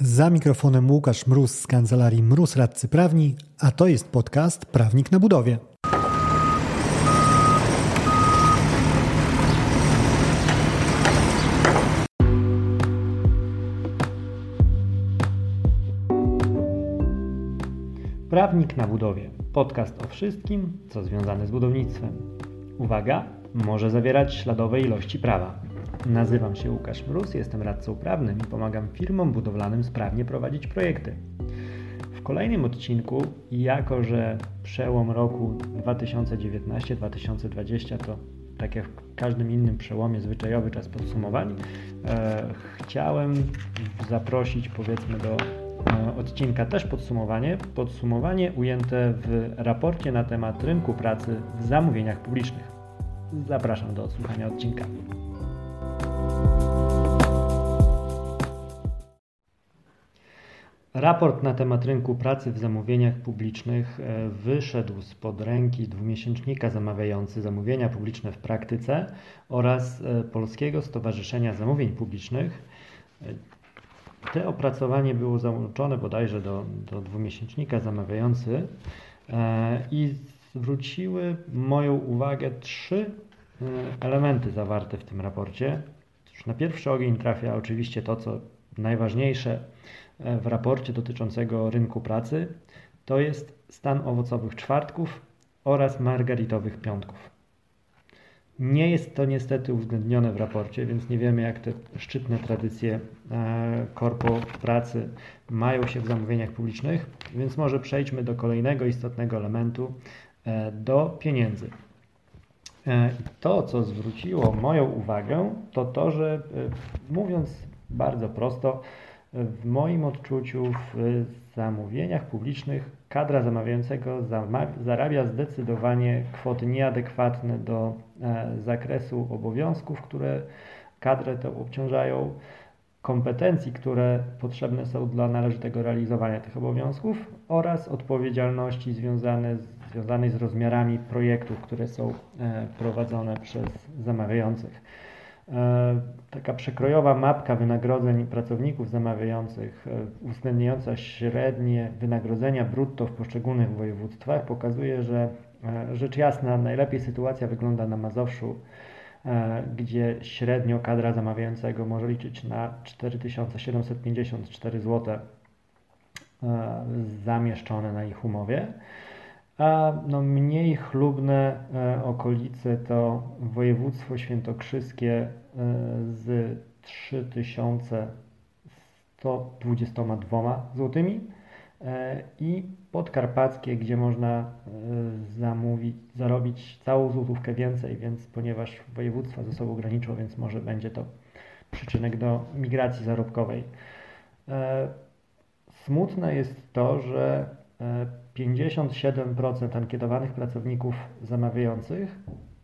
Za mikrofonem Łukasz Mróz z kancelarii Mróz Radcy Prawni, a to jest podcast Prawnik na budowie. Prawnik na budowie. Podcast o wszystkim, co związane z budownictwem. Uwaga, może zawierać śladowe ilości prawa. Nazywam się Łukasz Mróz, jestem radcą prawnym i pomagam firmom budowlanym sprawnie prowadzić projekty. W kolejnym odcinku, jako że przełom roku 2019-2020 to tak jak w każdym innym przełomie zwyczajowy czas podsumowań, e, chciałem zaprosić powiedzmy do e, odcinka też podsumowanie. Podsumowanie ujęte w raporcie na temat rynku pracy w zamówieniach publicznych. Zapraszam do odsłuchania odcinka. Raport na temat rynku pracy w zamówieniach publicznych e, wyszedł spod ręki dwumiesięcznika zamawiający zamówienia publiczne w praktyce oraz e, Polskiego Stowarzyszenia Zamówień Publicznych. E, te opracowanie było załączone bodajże do, do dwumiesięcznika zamawiający i zwróciły moją uwagę trzy elementy zawarte w tym raporcie. Na pierwszy ogień trafia oczywiście to, co najważniejsze w raporcie dotyczącego rynku pracy, to jest stan owocowych czwartków oraz margaritowych piątków. Nie jest to niestety uwzględnione w raporcie, więc nie wiemy, jak te szczytne tradycje e, korpo pracy mają się w zamówieniach publicznych, więc może przejdźmy do kolejnego istotnego elementu, e, do pieniędzy. E, to, co zwróciło moją uwagę, to to, że mówiąc bardzo prosto, w moim odczuciu w zamówieniach publicznych kadra zamawiającego zarabia zdecydowanie kwoty nieadekwatne do e, zakresu obowiązków, które kadrę to obciążają, kompetencji, które potrzebne są dla należytego realizowania tych obowiązków oraz odpowiedzialności związane z, związanej z rozmiarami projektów, które są e, prowadzone przez zamawiających. E, taka przekrojowa mapka wynagrodzeń pracowników zamawiających, e, uwzględniająca średnie wynagrodzenia brutto w poszczególnych województwach, pokazuje, że e, rzecz jasna najlepiej sytuacja wygląda na Mazowszu, gdzie średnio kadra zamawiającego może liczyć na 4754 zł zamieszczone na ich umowie a no, mniej chlubne e, okolice to województwo świętokrzyskie e, z 3122 złotymi e, i podkarpackie, gdzie można zamówić, zarobić całą złotówkę więcej, więc ponieważ województwa ze sobą graniczą, więc może będzie to przyczynek do migracji zarobkowej. Smutne jest to, że 57% ankietowanych pracowników zamawiających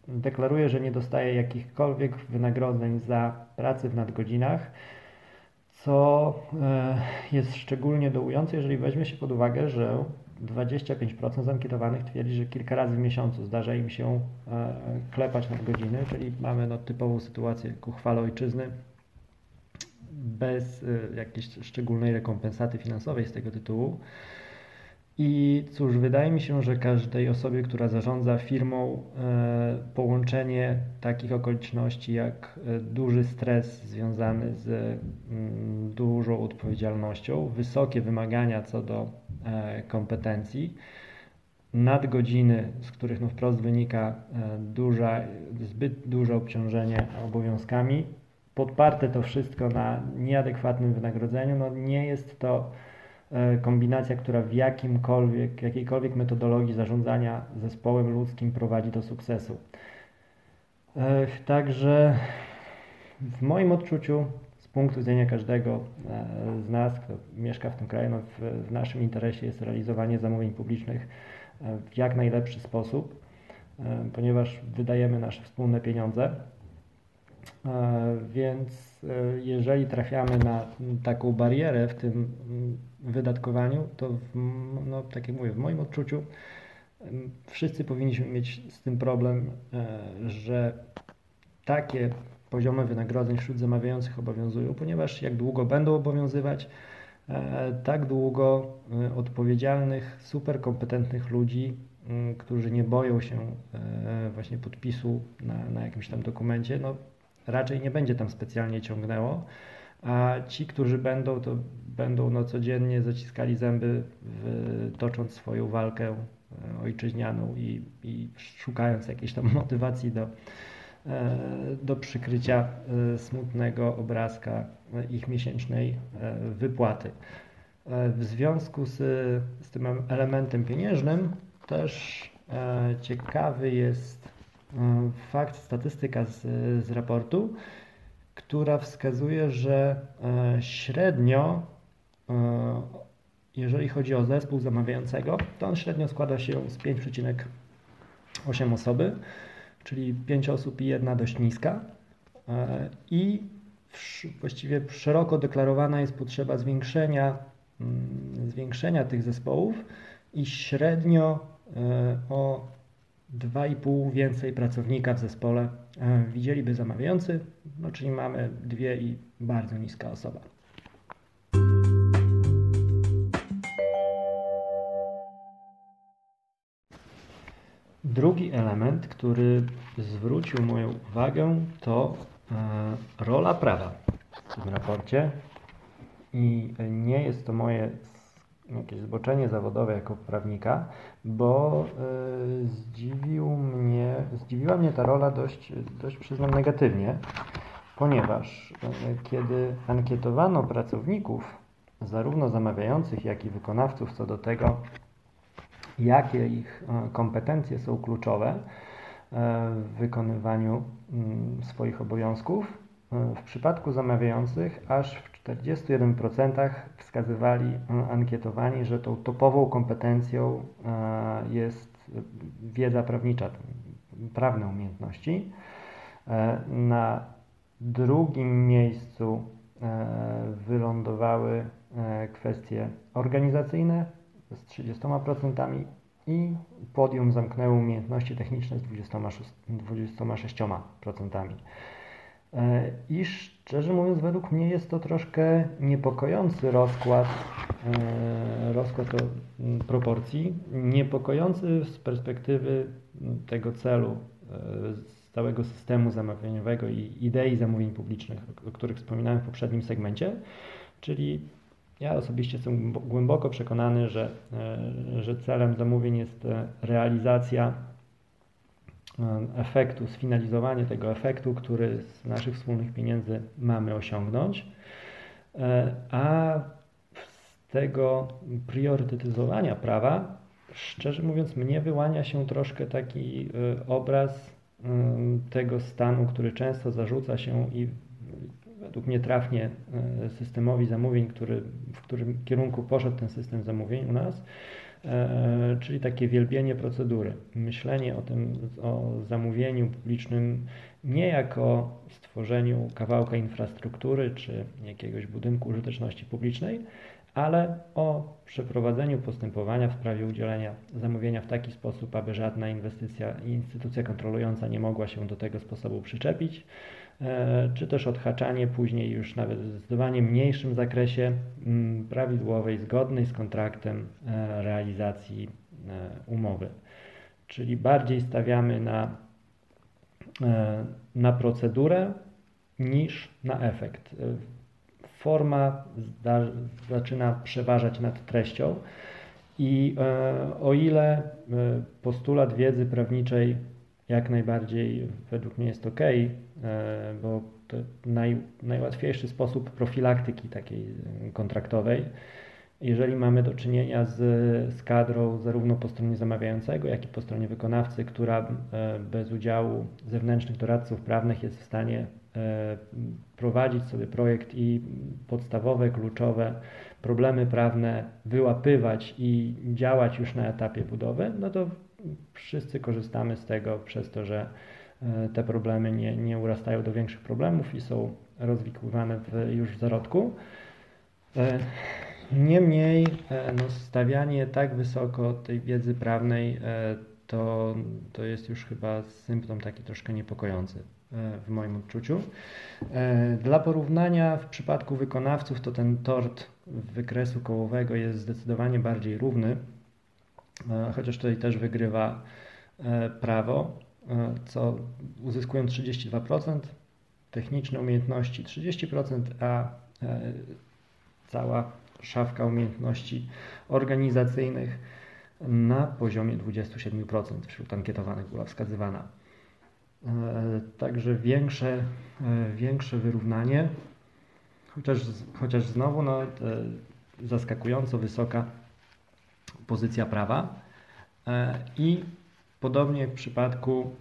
deklaruje, że nie dostaje jakichkolwiek wynagrodzeń za pracę w nadgodzinach, co e, jest szczególnie dołujące, jeżeli weźmie się pod uwagę, że 25% zankietowanych twierdzi, że kilka razy w miesiącu zdarza im się e, klepać nadgodziny, czyli mamy no, typową sytuację ku chwale ojczyzny, bez e, jakiejś szczególnej rekompensaty finansowej z tego tytułu. I cóż, wydaje mi się, że każdej osobie, która zarządza firmą, e, połączenie takich okoliczności jak e, duży stres związany z mm, dużą odpowiedzialnością, wysokie wymagania co do e, kompetencji, nadgodziny, z których no wprost wynika duża, zbyt duże obciążenie obowiązkami, podparte to wszystko na nieadekwatnym wynagrodzeniu, no nie jest to kombinacja, która w jakimkolwiek, jakiejkolwiek metodologii zarządzania zespołem ludzkim prowadzi do sukcesu. E, także w moim odczuciu, z punktu widzenia każdego e, z nas, kto mieszka w tym kraju, no w, w naszym interesie jest realizowanie zamówień publicznych w jak najlepszy sposób, ponieważ wydajemy nasze wspólne pieniądze. Więc jeżeli trafiamy na taką barierę w tym wydatkowaniu, to w, no, tak jak mówię, w moim odczuciu wszyscy powinniśmy mieć z tym problem, e, że takie poziomy wynagrodzeń wśród zamawiających obowiązują, ponieważ jak długo będą obowiązywać, tak długo odpowiedzialnych, superkompetentnych ludzi, którzy nie boją się właśnie podpisu na, na jakimś tam dokumencie, no raczej nie będzie tam specjalnie ciągnęło, a ci, którzy będą, to będą no, codziennie zaciskali zęby, w, tocząc swoją walkę e, ojczyźnianą i, i szukając jakiejś tam motywacji do, e, do przykrycia e, smutnego obrazka ich miesięcznej wypłaty. W związku z, z tym elementem pieniężnym też ciekawy jest fakt, statystyka z, z raportu, która wskazuje, że średnio E, jeżeli chodzi o zespół zamawiającego, to on średnio składa się z 5,8 osoby, czyli 5 osób i jedna dość niska. E, I właściwie szeroko deklarowana jest potrzeba zwiększenia, mm, zwiększenia tych zespołów i średnio e, o 2,5 więcej pracownika w zespole widzieliby zamawiający, no czyli mamy dwie i bardzo niska osoba. Drugi element, który zwrócił moją uwagę, to e, rola prawa w tym raporcie. I nie jest to moje jakieś zboczenie zawodowe jako prawnika, bo e, zdziwił mnie, zdziwiła mnie ta rola dość, dość przyznam negatywnie, ponieważ e, kiedy ankietowano pracowników, zarówno zamawiających, jak i wykonawców co do tego, jakie ich e, kompetencje są kluczowe w wykonywaniu mm, swoich obowiązków. W przypadku zamawiających aż w 41% wskazywali ankietowani, że tą topową kompetencją jest wiedza prawnicza, prawne umiejętności. Na drugim miejscu wylądowały kwestie organizacyjne, z 30% i podium zamknęły umiejętności techniczne z 26%. 26%. E, I szczerze mówiąc, według mnie jest to troszkę niepokojący rozkład, e, rozkład proporcji, niepokojący z perspektywy tego celu, e, całego systemu zamawianiowego i idei zamówień publicznych, o których wspominałem w poprzednim segmencie, czyli ja osobiście jestem głęboko przekonany, że, że celem zamówień jest realizacja efektu, sfinalizowanie tego efektu, który z naszych wspólnych pieniędzy mamy osiągnąć, a z tego priorytetyzowania prawa, szczerze mówiąc, mnie wyłania się troszkę taki obraz tego stanu, który często zarzuca się i według mnie trafnie e, systemowi zamówień, który, w którym kierunku poszedł ten system zamówień u nas, e, czyli takie wielbienie procedury. Myślenie o tym, o zamówieniu publicznym nie jako stworzeniu kawałka infrastruktury czy jakiegoś budynku użyteczności publicznej, ale o przeprowadzeniu postępowania w sprawie udzielenia zamówienia w taki sposób, aby żadna inwestycja instytucja kontrolująca nie mogła się do tego sposobu przyczepić. E, czy też odhaczanie później już nawet w zdecydowanie mniejszym zakresie mm, prawidłowej, zgodnej z kontraktem e, realizacji e, umowy. Czyli bardziej stawiamy na, na procedurę niż na efekt. Forma zaczyna przeważać nad treścią i o ile postulat wiedzy prawniczej jak najbardziej według mnie jest ok, e, bo to naj, najłatwiejszy sposób profilaktyki takiej kontraktowej. Jeżeli mamy do czynienia z, z kadrą zarówno po stronie zamawiającego, jak i po stronie wykonawcy, która e, bez udziału zewnętrznych doradców prawnych jest w stanie e, prowadzić sobie projekt i podstawowe, kluczowe problemy prawne wyłapywać i działać już na etapie budowy, no to wszyscy korzystamy z tego przez to, że e, te problemy nie, nie urastają do większych problemów i są rozwikływane w, już w zarodku. E, niemniej e, no, stawianie tak wysoko tej wiedzy prawnej to, to jest już chyba symptom taki troszkę niepokojący. w moim odczuciu. Dla porównania, w przypadku wykonawców, to ten tort wykresu kołowego jest zdecydowanie bardziej równy, chociaż tutaj też wygrywa prawo, co uzyskują 32%, techniczne umiejętności 30%, a cała szafka umiejętności organizacyjnych na poziomie 27% wśród ankietowanych była wskazywana. E, także większe, e, większe wyrównanie, chociaż, chociaż znowu no, zaskakująco wysoka pozycja prawa. E, I podobnie w przypadku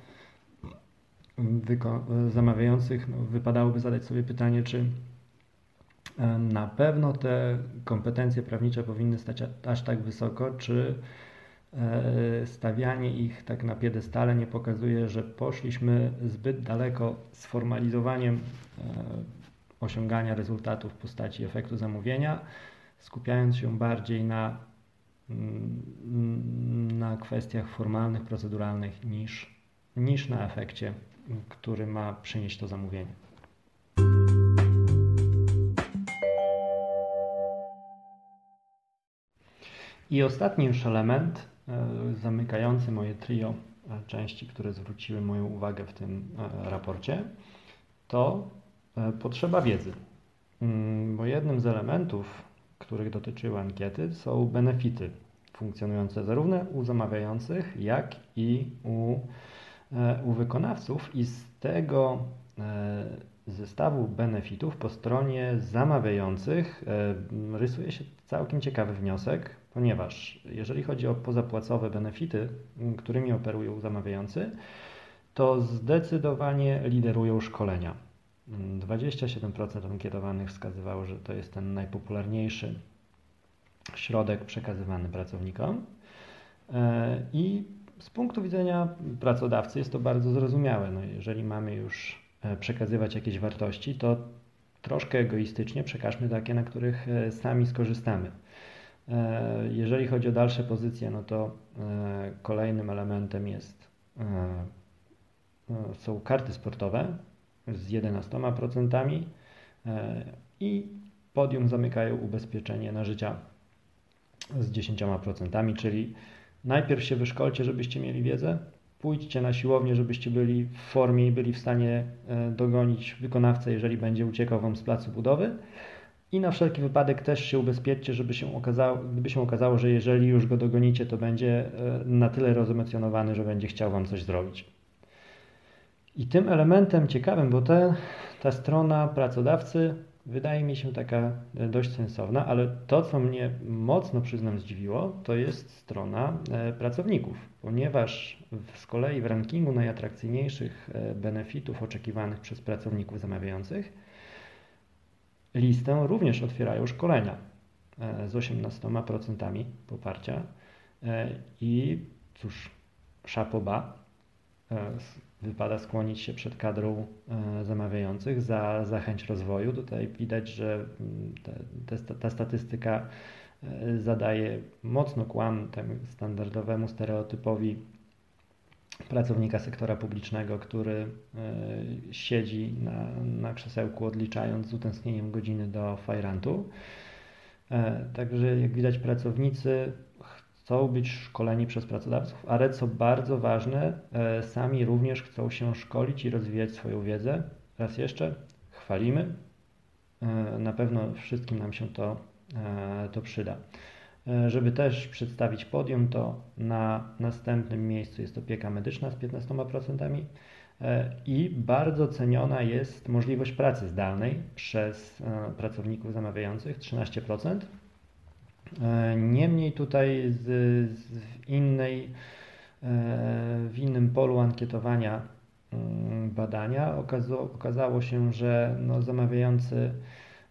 zamawiających no, wypadałoby zadać sobie pytanie, czy na pewno te kompetencje prawnicze powinny stać aż tak wysoko, czy E, stawianie ich tak na piedestale nie pokazuje, że poszliśmy zbyt daleko z formalizowaniem e, osiągania rezultatów w postaci efektu zamówienia, skupiając się bardziej na, na kwestiach formalnych, proceduralnych niż, niż na efekcie, który ma przynieść to zamówienie. I ostatni już element E, zamykający moje trio e, części, które zwróciły moją uwagę w tym e, raporcie, to potrzeba wiedzy. Mm, bo jednym z elementów, których dotyczyły ankiety, są benefity funkcjonujące zarówno u zamawiających, jak i u, u wykonawców, i z tego zestawu benefitów po stronie zamawiających rysuje się całkiem ciekawy wniosek, ponieważ jeżeli chodzi o pozapłacowe benefity, którymi operują zamawiający, to zdecydowanie liderują szkolenia. 27% ankietowanych wskazywało, że to jest ten najpopularniejszy środek przekazywany pracownikom. E, I z punktu widzenia pracodawcy jest to bardzo zrozumiałe. No jeżeli mamy już e, przekazywać jakieś wartości, to troszkę egoistycznie przekażmy takie, na których e, sami skorzystamy. Jeżeli chodzi o dalsze pozycje, no to kolejnym elementem jest, są karty sportowe z 11% i podium zamykają ubezpieczenie na życia z 10%, czyli najpierw się wyszkolcie, żebyście mieli wiedzę, pójdźcie na siłownię, żebyście byli w formie i byli w stanie dogonić wykonawcę, jeżeli będzie uciekał Wam z placu budowy, i na wszelki wypadek też się ubezpieczcie, żeby się okazało, gdyby się okazało, że jeżeli już go dogonicie, to będzie e, na tyle rozemocjonowany, że będzie chciał Wam coś zrobić. I tym elementem ciekawym, bo te, ta strona pracodawcy wydaje mi się taka e, dość sensowna, ale to, co mnie mocno, przyznam, zdziwiło, to jest strona e, pracowników, ponieważ z kolei w rankingu najatrakcyjniejszych benefitów oczekiwanych przez pracowników zamawiających listę również otwierają szkolenia e, z 18% poparcia. E, I cóż, szapoba, e, wypada skłonić się przed kadrą zamawiających za, za chęć rozwoju. Tutaj widać, że mm, te, te, ta statystyka zadaje mocno kłam temu standardowemu stereotypowi pracownika sektora publicznego, który e, siedzi na, na krzesełku odliczając z utęsknieniem godziny do fajrantu. E, także jak widać pracownicy chcą być szkoleni przez pracodawców, ale co bardzo ważne, e, sami również chcą się szkolić i rozwijać swoją wiedzę. Raz jeszcze chwalimy. Na pewno wszystkim nam się to, to przyda. E, żeby też przedstawić podium, to na następnym miejscu jest opieka medyczna z 15% e, i bardzo ceniona jest możliwość pracy zdalnej przez e, pracowników zamawiających 13%. Niemniej tutaj z, z innej, w innym polu ankietowania mm, badania okazało, się, że no, zamawiający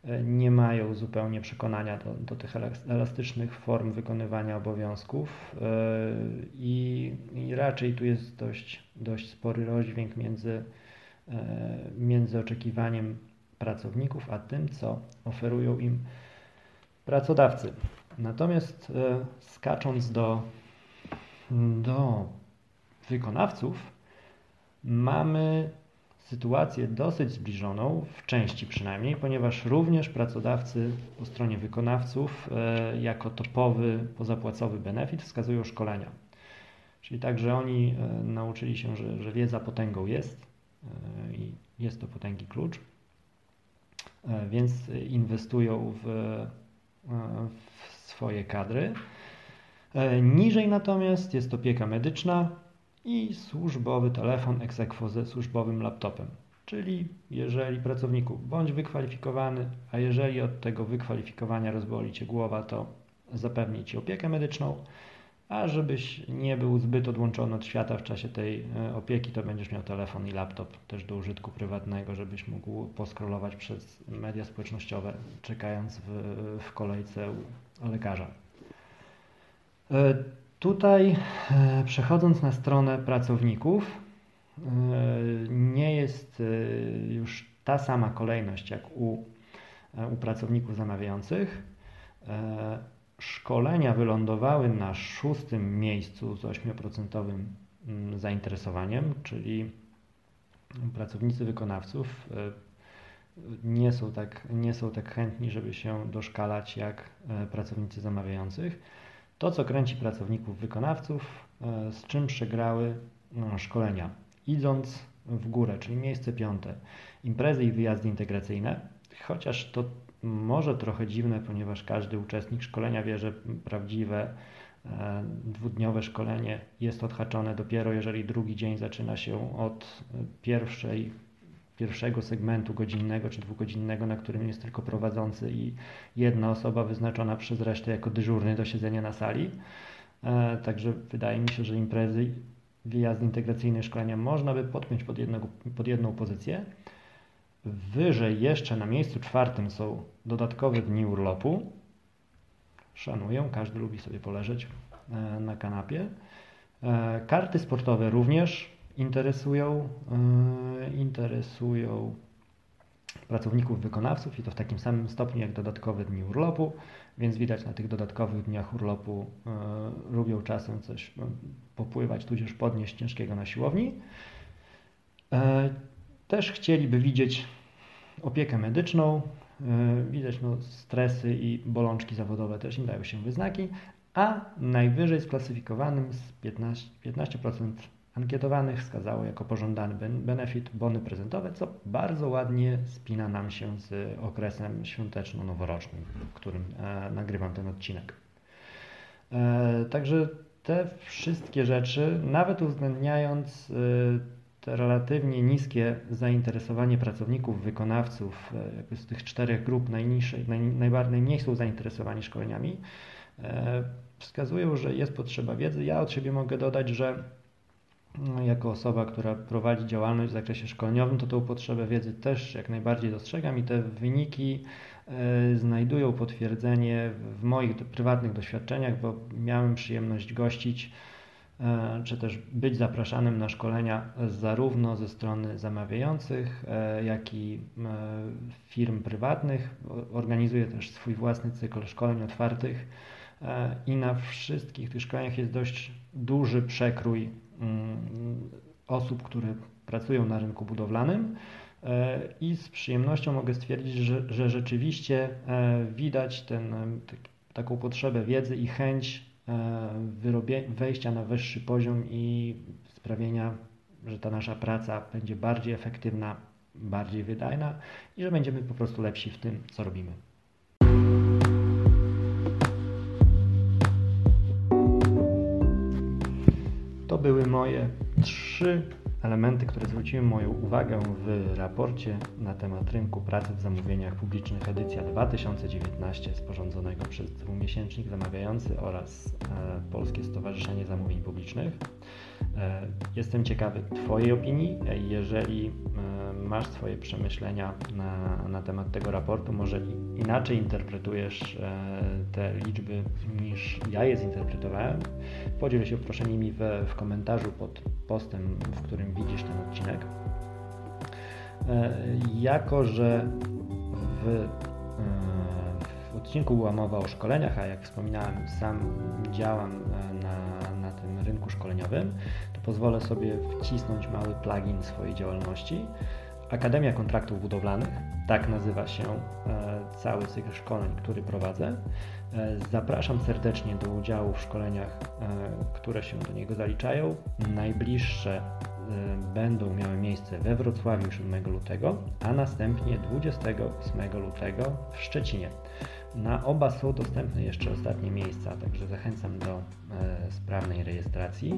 E, nie mają zupełnie przekonania do, do tych elastycznych form wykonywania obowiązków e, i, i raczej tu jest dość, dość spory rozdźwięk między, e, między oczekiwaniem pracowników, a tym, co oferują im pracodawcy. Natomiast skacząc do, do wykonawców, mamy sytuację dosyć zbliżoną, w części przynajmniej, ponieważ również pracodawcy po stronie wykonawców e, jako topowy pozapłacowy benefit wskazują szkolenia. Czyli także oni e, nauczyli się, że, że wiedza potęgą jest e, i jest to potęgi klucz, więc inwestują w, w swoje kadry. Niżej natomiast jest opieka medyczna, i służbowy telefon aequo ze służbowym laptopem. Czyli jeżeli pracowniku bądź wykwalifikowany, a jeżeli od tego wykwalifikowania rozboli Cię głowa, to zapewni Ci opiekę medyczną, a żebyś nie był zbyt odłączony od świata w czasie tej e, opieki, to będziesz miał telefon i laptop też do użytku prywatnego, żebyś mógł poskrolować przez media społecznościowe, czekając w, w kolejce u lekarza. E, Tutaj e, przechodząc na stronę pracowników, nie jest już ta sama kolejność jak u, u pracowników zamawiających. Szkolenia wylądowały na szóstym miejscu z 8% mm, zainteresowaniem, czyli pracownicy wykonawców nie są tak, nie są tak chętni, żeby się doszkalać jak pracownicy zamawiających. To, co kręci pracowników wykonawców, e, z czym przegrały no, szkolenia. Idąc w górę, czyli miejsce piąte, imprezy i wyjazdy integracyjne, chociaż to może trochę dziwne, ponieważ każdy uczestnik szkolenia wie, że prawdziwe e, dwudniowe szkolenie jest odhaczone dopiero jeżeli drugi dzień zaczyna się od pierwszej pierwszego segmentu godzinnego czy dwugodzinnego, na którym jest tylko prowadzący i jedna osoba wyznaczona przez resztę jako dyżurny do siedzenia na sali. E, także wydaje mi się, że imprezy, wyjazdy integracyjne, szkolenia można by podpiąć pod, jednego, pod jedną pozycję. Wyżej jeszcze na miejscu czwartym są dodatkowe dni urlopu. Szanuję, każdy lubi sobie poleżeć e, na kanapie. E, karty sportowe również interesują, e, interesują pracowników wykonawców i to w takim samym stopniu jak dodatkowe dni urlopu, więc widać na tych dodatkowych dniach urlopu lubią czasem coś popływać, tudzież podnieść ciężkiego na siłowni. Też chcieliby widzieć opiekę medyczną, y, widać no, stresy i bolączki zawodowe też im dają się wyznaki, a najwyżej sklasyfikowanym z 15%, 15% ankietowanych wskazało jako pożądany benefit bony prezentowe, co bardzo ładnie spina nam się z okresem świąteczno-noworocznym, w którym e, nagrywam ten odcinek. E, także te wszystkie rzeczy, nawet uwzględniając e, te relatywnie niskie zainteresowanie pracowników, wykonawców, jakby z tych czterech grup najniższej, naj, najmniej są zainteresowani szkoleniami, wskazują, że jest potrzeba wiedzy. Ja od siebie mogę dodać, że no, jako osoba, która prowadzi działalność w zakresie szkoleniowym, to tą potrzebę wiedzy też jak najbardziej dostrzegam i te wyniki e, znajdują potwierdzenie w moich prywatnych doświadczeniach, bo miałem przyjemność gościć e, czy też być zapraszanym na szkolenia zarówno ze strony zamawiających, e, jak i firm prywatnych. Organizuję też swój własny cykl szkoleń otwartych i na wszystkich tych szkoleniach jest dość duży przekrój Mm, osób, które pracują na rynku budowlanym e, i z przyjemnością mogę stwierdzić, że, że rzeczywiście e, widać ten, e, taką potrzebę wiedzy i chęć wyrobie, wejścia na wyższy poziom i sprawienia, że ta nasza praca będzie bardziej efektywna, bardziej wydajna i że będziemy po prostu lepsi w tym, co robimy. To były moje trzy elementy, które zwróciły moją uwagę w raporcie na temat rynku pracy w zamówieniach publicznych edycja 2019 sporządzonego przez dwumiesięcznik zamawiający oraz e, Polskie Stowarzyszenie Zamówień Publicznych. E, jestem ciekawy Twojej opinii. Jeżeli e, masz swoje przemyślenia na, na temat tego raportu, może inaczej interpretujesz e, te liczby niż ja je zinterpretowałem, podziel się proszę nimi w, w komentarzu pod postem, w którym widzisz ten odcinek. Jako, że w, w odcinku była mowa o szkoleniach, a jak wspominałem, sam działam na, rynku szkoleniowym, to pozwolę sobie wcisnąć mały plugin swojej działalności. Akademia Kontraktów Budowlanych, tak nazywa się cały cykl szkoleń, który prowadzę. Zapraszam serdecznie do udziału w szkoleniach, które się do niego zaliczają. Najbliższe będą miały miejsce we Wrocławiu 7 lutego, a następnie 28 lutego w Szczecinie. Na oba są dostępne jeszcze ostatnie miejsca, także zachęcam do e, sprawnej rejestracji.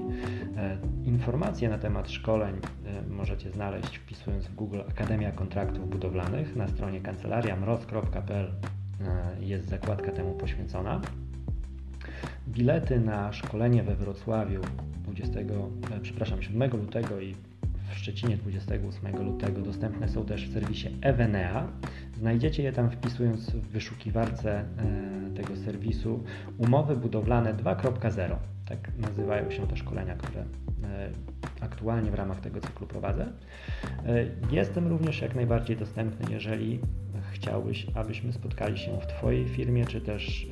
E, informacje na temat szkoleń e, możecie znaleźć wpisując w Google Akademia Kontraktów Budowlanych. Na stronie kancelariamroz.pl jest zakładka temu poświęcona. Bilety na szkolenie we Wrocławiu 20, e, przepraszam, 7 lutego i w Szczecinie 28 lutego dostępne są też w serwisie Evenea. Znajdziecie je tam wpisując w wyszukiwarce e, tego serwisu umowy budowlane 2.0. Tak nazywają się te szkolenia, które e, aktualnie w ramach tego cyklu prowadzę. Jestem również jak najbardziej dostępny, jeżeli chciałbyś, abyśmy spotkali się w Twojej firmie, czy też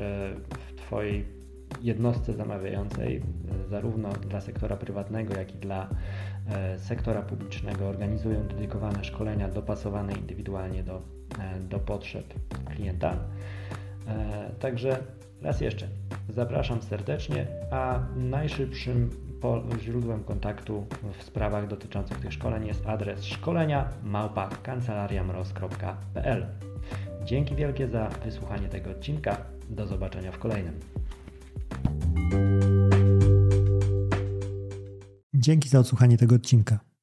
w Twojej jednostce zamawiającej, e, zarówno dla sektora prywatnego, jak i dla e, sektora publicznego, organizują dedykowane szkolenia dopasowane indywidualnie do, e, do potrzeb klienta. Także raz jeszcze zapraszam serdecznie, a najszybszym źródłem kontaktu w sprawach dotyczących tych szkoleń jest adres szkolenia. Dzięki wielkie za wysłuchanie tego odcinka. Do zobaczenia w kolejnym. Dzięki za odsłuchanie tego odcinka.